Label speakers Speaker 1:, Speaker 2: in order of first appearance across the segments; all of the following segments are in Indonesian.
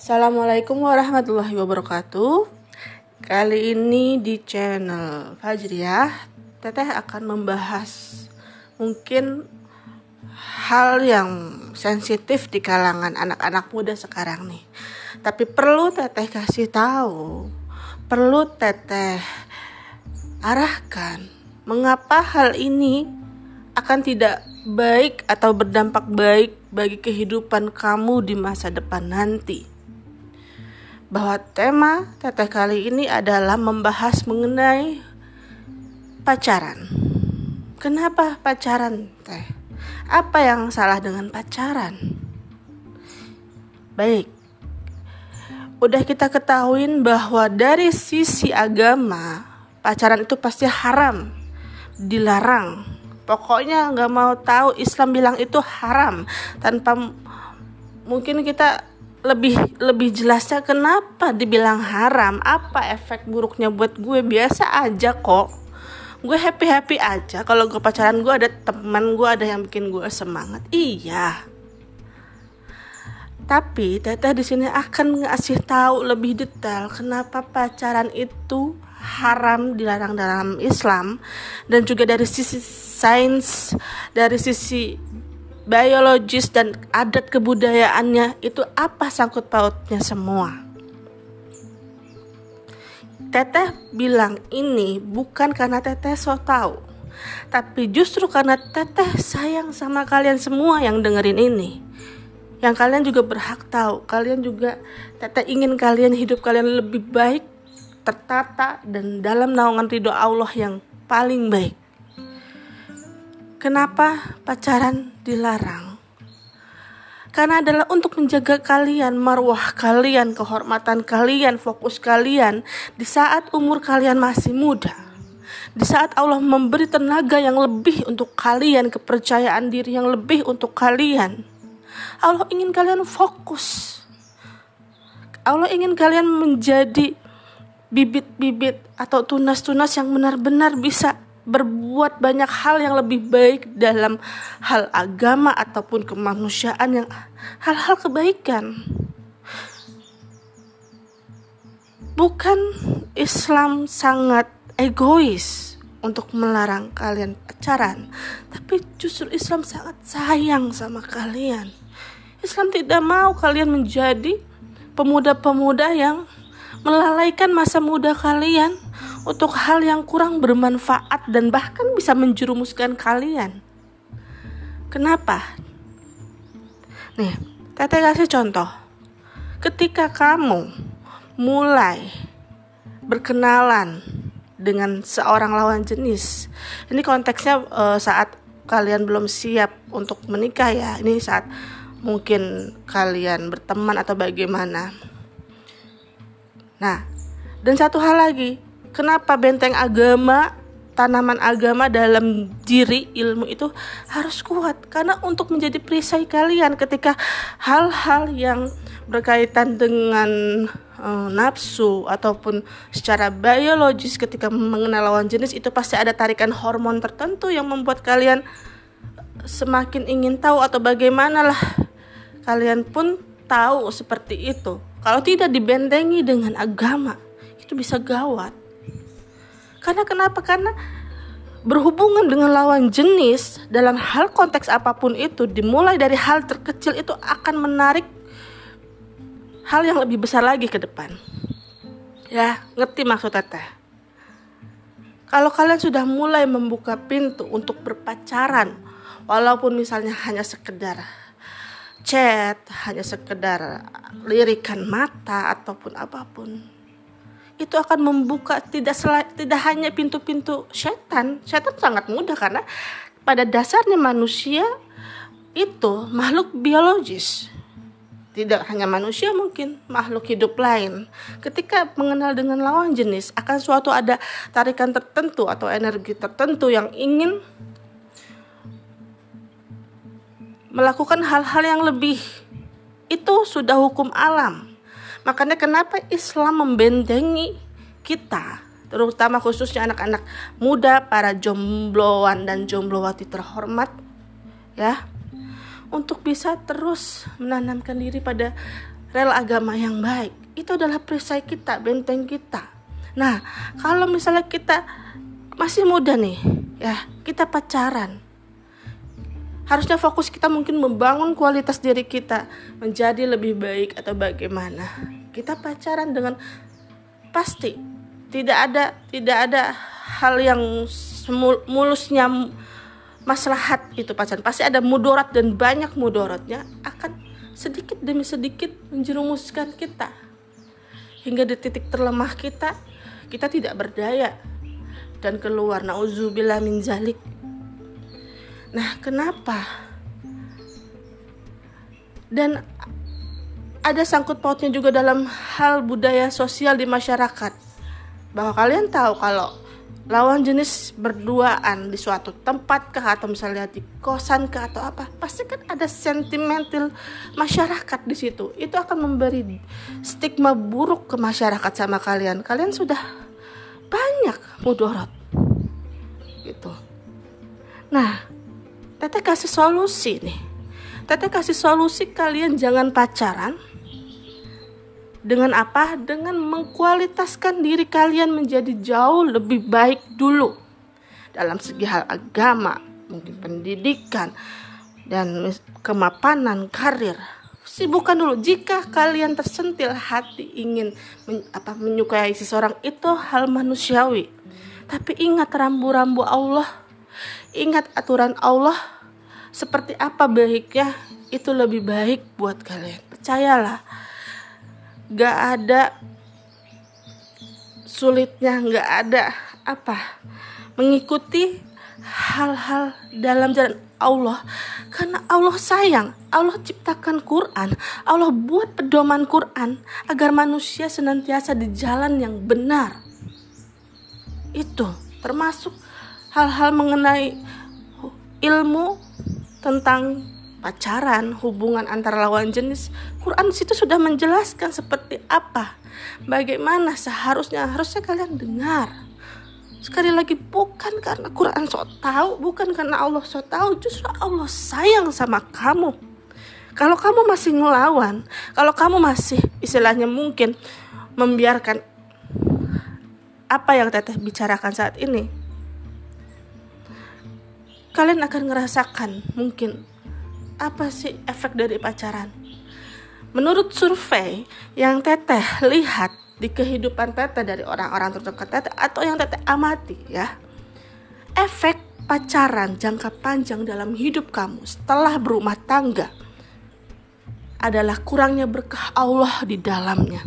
Speaker 1: Assalamualaikum warahmatullahi wabarakatuh. Kali ini di channel Fajriah, Teteh akan membahas mungkin hal yang sensitif di kalangan anak-anak muda sekarang nih. Tapi perlu Teteh kasih tahu, perlu Teteh arahkan mengapa hal ini akan tidak baik atau berdampak baik bagi kehidupan kamu di masa depan nanti bahwa tema teteh kali ini adalah membahas mengenai pacaran. Kenapa pacaran, teh? Apa yang salah dengan pacaran? Baik. Udah kita ketahuin bahwa dari sisi agama, pacaran itu pasti haram, dilarang. Pokoknya nggak mau tahu Islam bilang itu haram tanpa mungkin kita lebih lebih jelasnya kenapa dibilang haram? Apa efek buruknya buat gue? Biasa aja kok. Gue happy happy aja kalau gue pacaran. Gue ada teman gue ada yang bikin gue semangat. Iya. Tapi teteh di sini akan ngasih tahu lebih detail kenapa pacaran itu haram dilarang dalam Islam. Dan juga dari sisi sains dari sisi biologis dan adat kebudayaannya itu apa sangkut pautnya semua. Teteh bilang ini bukan karena teteh so tahu, tapi justru karena teteh sayang sama kalian semua yang dengerin ini. Yang kalian juga berhak tahu, kalian juga teteh ingin kalian hidup kalian lebih baik, tertata dan dalam naungan ridho Allah yang paling baik. Kenapa pacaran dilarang? Karena adalah untuk menjaga kalian, marwah kalian, kehormatan kalian, fokus kalian di saat umur kalian masih muda. Di saat Allah memberi tenaga yang lebih untuk kalian, kepercayaan diri yang lebih untuk kalian. Allah ingin kalian fokus. Allah ingin kalian menjadi bibit-bibit atau tunas-tunas yang benar-benar bisa berbuat banyak hal yang lebih baik dalam hal agama ataupun kemanusiaan yang hal-hal kebaikan. Bukan Islam sangat egois untuk melarang kalian pacaran, tapi justru Islam sangat sayang sama kalian. Islam tidak mau kalian menjadi pemuda-pemuda yang melalaikan masa muda kalian untuk hal yang kurang bermanfaat dan bahkan bisa menjerumuskan kalian. Kenapa? Nih, Teteh kasih contoh. Ketika kamu mulai berkenalan dengan seorang lawan jenis, ini konteksnya uh, saat kalian belum siap untuk menikah ya. Ini saat mungkin kalian berteman atau bagaimana. Nah, dan satu hal lagi, kenapa benteng agama tanaman agama dalam diri ilmu itu harus kuat? Karena untuk menjadi perisai kalian ketika hal-hal yang berkaitan dengan uh, nafsu ataupun secara biologis ketika mengenal lawan jenis itu pasti ada tarikan hormon tertentu yang membuat kalian semakin ingin tahu atau bagaimana lah kalian pun tahu seperti itu. Kalau tidak dibentengi dengan agama itu bisa gawat karena kenapa? Karena berhubungan dengan lawan jenis dalam hal konteks apa pun itu dimulai dari hal terkecil itu akan menarik hal yang lebih besar lagi ke depan. Ya, ngerti maksud teteh? Kalau kalian sudah mulai membuka pintu untuk berpacaran, walaupun misalnya hanya sekedar chat, hanya sekedar lirikan mata ataupun apa pun, itu akan membuka tidak tidak hanya pintu-pintu setan. Setan sangat mudah karena pada dasarnya manusia itu makhluk biologis. Tidak hanya manusia mungkin makhluk hidup lain. Ketika mengenal dengan lawan jenis akan suatu ada tarikan tertentu atau energi tertentu yang ingin melakukan hal-hal yang lebih itu sudah hukum alam Makanya kenapa Islam membentengi kita, terutama khususnya anak-anak muda, para jombloan dan jomblowati terhormat, ya, untuk bisa terus menanamkan diri pada rel agama yang baik. Itu adalah perisai kita benteng kita. Nah kalau misalnya kita masih muda nih ya kita pacaran harusnya fokus kita mungkin membangun kualitas diri kita menjadi lebih baik atau bagaimana. Kita pacaran dengan pasti. Tidak ada tidak ada hal yang mulusnya maslahat itu pacaran. Pasti ada mudarat dan banyak mudaratnya akan sedikit demi sedikit menjerumuskan kita. Hingga di titik terlemah kita kita tidak berdaya dan keluar. Nauzubillah min zalik nah kenapa? Dan ada sangkut pautnya juga dalam hal budaya sosial di masyarakat. Bahwa kalian tahu kalau lawan jenis berduaan di suatu tempat kah atau misalnya di kosan kah atau apa pasti kan ada sentimental masyarakat di situ. Itu akan memberi stigma buruk ke masyarakat sama kalian. Kalian sudah banyak mudorot. Gitu. Nah teteh kasih solusi nih teteh kasih solusi kalian jangan pacaran dengan apa? Dengan mengkualitaskan diri kalian menjadi jauh lebih baik dulu dalam segi hal agama, mungkin pendidikan dan kemapanan karir. Sibukkan dulu. Jika kalian tersentil hati ingin men, apa menyukai seseorang itu hal manusiawi. Tapi ingat rambu-rambu Allah. Ingat aturan Allah. Seperti apa baiknya itu lebih baik buat kalian. Percayalah gak ada sulitnya gak ada apa mengikuti hal-hal dalam jalan Allah. Karena Allah sayang Allah ciptakan Quran Allah buat pedoman Quran agar manusia senantiasa di jalan yang benar. Itu termasuk hal-hal mengenai ilmu tentang pacaran, hubungan antara lawan jenis, Quran situ sudah menjelaskan seperti apa, bagaimana seharusnya harusnya kalian dengar. Sekali lagi bukan karena Quran so tahu, bukan karena Allah so tahu, justru Allah sayang sama kamu. Kalau kamu masih ngelawan, kalau kamu masih istilahnya mungkin membiarkan apa yang teteh bicarakan saat ini, kalian akan ngerasakan mungkin apa sih efek dari pacaran? Menurut survei yang Teteh lihat di kehidupan Teteh dari orang-orang terdekat Teteh atau yang Teteh amati ya. Efek pacaran jangka panjang dalam hidup kamu setelah berumah tangga adalah kurangnya berkah Allah di dalamnya.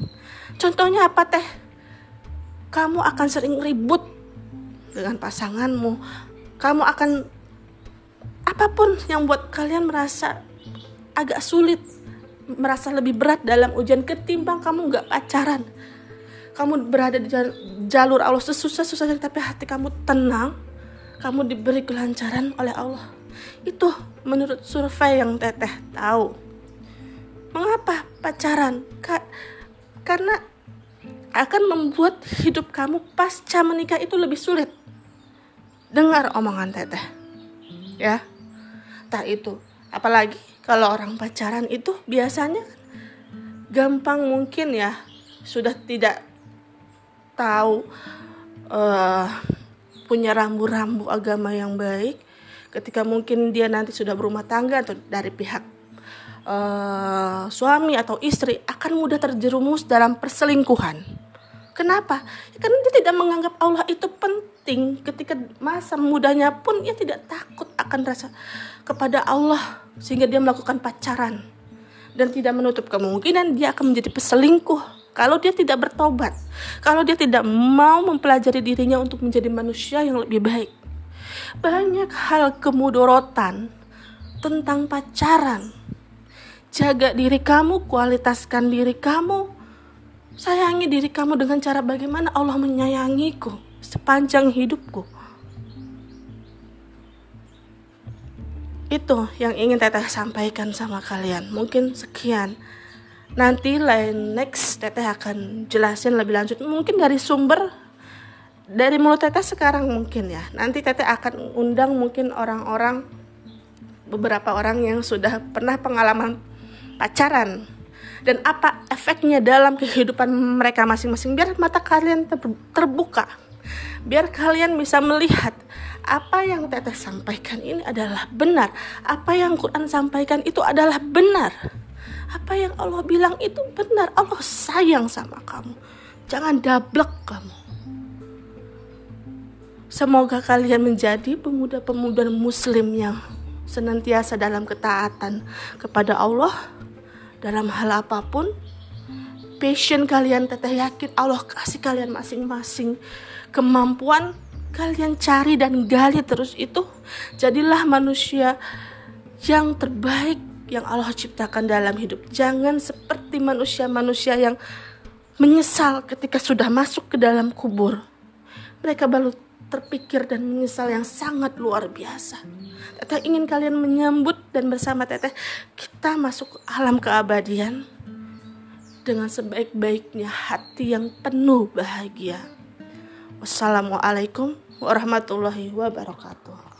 Speaker 1: Contohnya apa teh? Kamu akan sering ribut dengan pasanganmu. Kamu akan apa pun yang buat kalian merasa agak sulit merasa lebih berat dalam ujian ketimbang kamu nggak pacaran. Kamu berada di jalur Allah sesusah-susahnya tapi hati kamu tenang kamu diberi kelancaran oleh Allah. Itu menurut survei yang teteh tahu. Mengapa pacaran? Ka karena akan membuat hidup kamu pasca menikah itu lebih sulit. Dengar omongan teteh ya entah itu apalagi kalau orang pacaran itu biasanya gampang mungkin ya sudah tidak tahu uh, punya rambu-rambu agama yang baik ketika mungkin dia nanti sudah berumah tangga atau dari pihak uh, suami atau istri akan mudah terjerumus dalam perselingkuhan. Kenapa? Ya, karena dia tidak menganggap Allah itu penting ketika masa mudanya pun ia tidak takut akan rasa kepada Allah sehingga dia melakukan pacaran dan tidak menutup kemungkinan dia akan menjadi peselingkuh kalau dia tidak bertobat, kalau dia tidak mau mempelajari dirinya untuk menjadi manusia yang lebih baik. Banyak hal kemudorotan tentang pacaran. Jaga diri kamu, kualitaskan diri kamu, Sayangi diri kamu dengan cara bagaimana Allah menyayangiku sepanjang hidupku. Itu yang ingin Teteh sampaikan sama kalian. Mungkin sekian. Nanti lain next Teteh akan jelasin lebih lanjut. Mungkin dari sumber dari mulut Teteh sekarang mungkin ya. Nanti Teteh akan undang mungkin orang-orang beberapa orang yang sudah pernah pengalaman pacaran dan apa efeknya dalam kehidupan mereka masing-masing biar mata kalian terbuka biar kalian bisa melihat apa yang teteh sampaikan ini adalah benar. Apa yang Quran sampaikan itu adalah benar. Apa yang Allah bilang itu benar. Allah sayang sama kamu. Jangan dablek kamu. Semoga kalian menjadi pemuda-pemuda muslim yang senantiasa dalam ketaatan kepada Allah. Dalam hal apa pun. Passion kalian teteh yakin Allah kasih kalian masing-masing kemampuan kalian cari dan gali terus itu jadilah manusia yang terbaik yang Allah ciptakan dalam hidup. Jangan seperti manusia-manusia yang menyesal ketika sudah masuk ke dalam kubur. Mereka baru terpikir dan menyesal yang sangat luar biasa. Teteh ingin kalian menyambut dan bersama Teteh kita masuk alam keabadian dengan sebaik-baiknya hati yang penuh bahagia. Wassalamualaikum warahmatullahi wabarakatuh.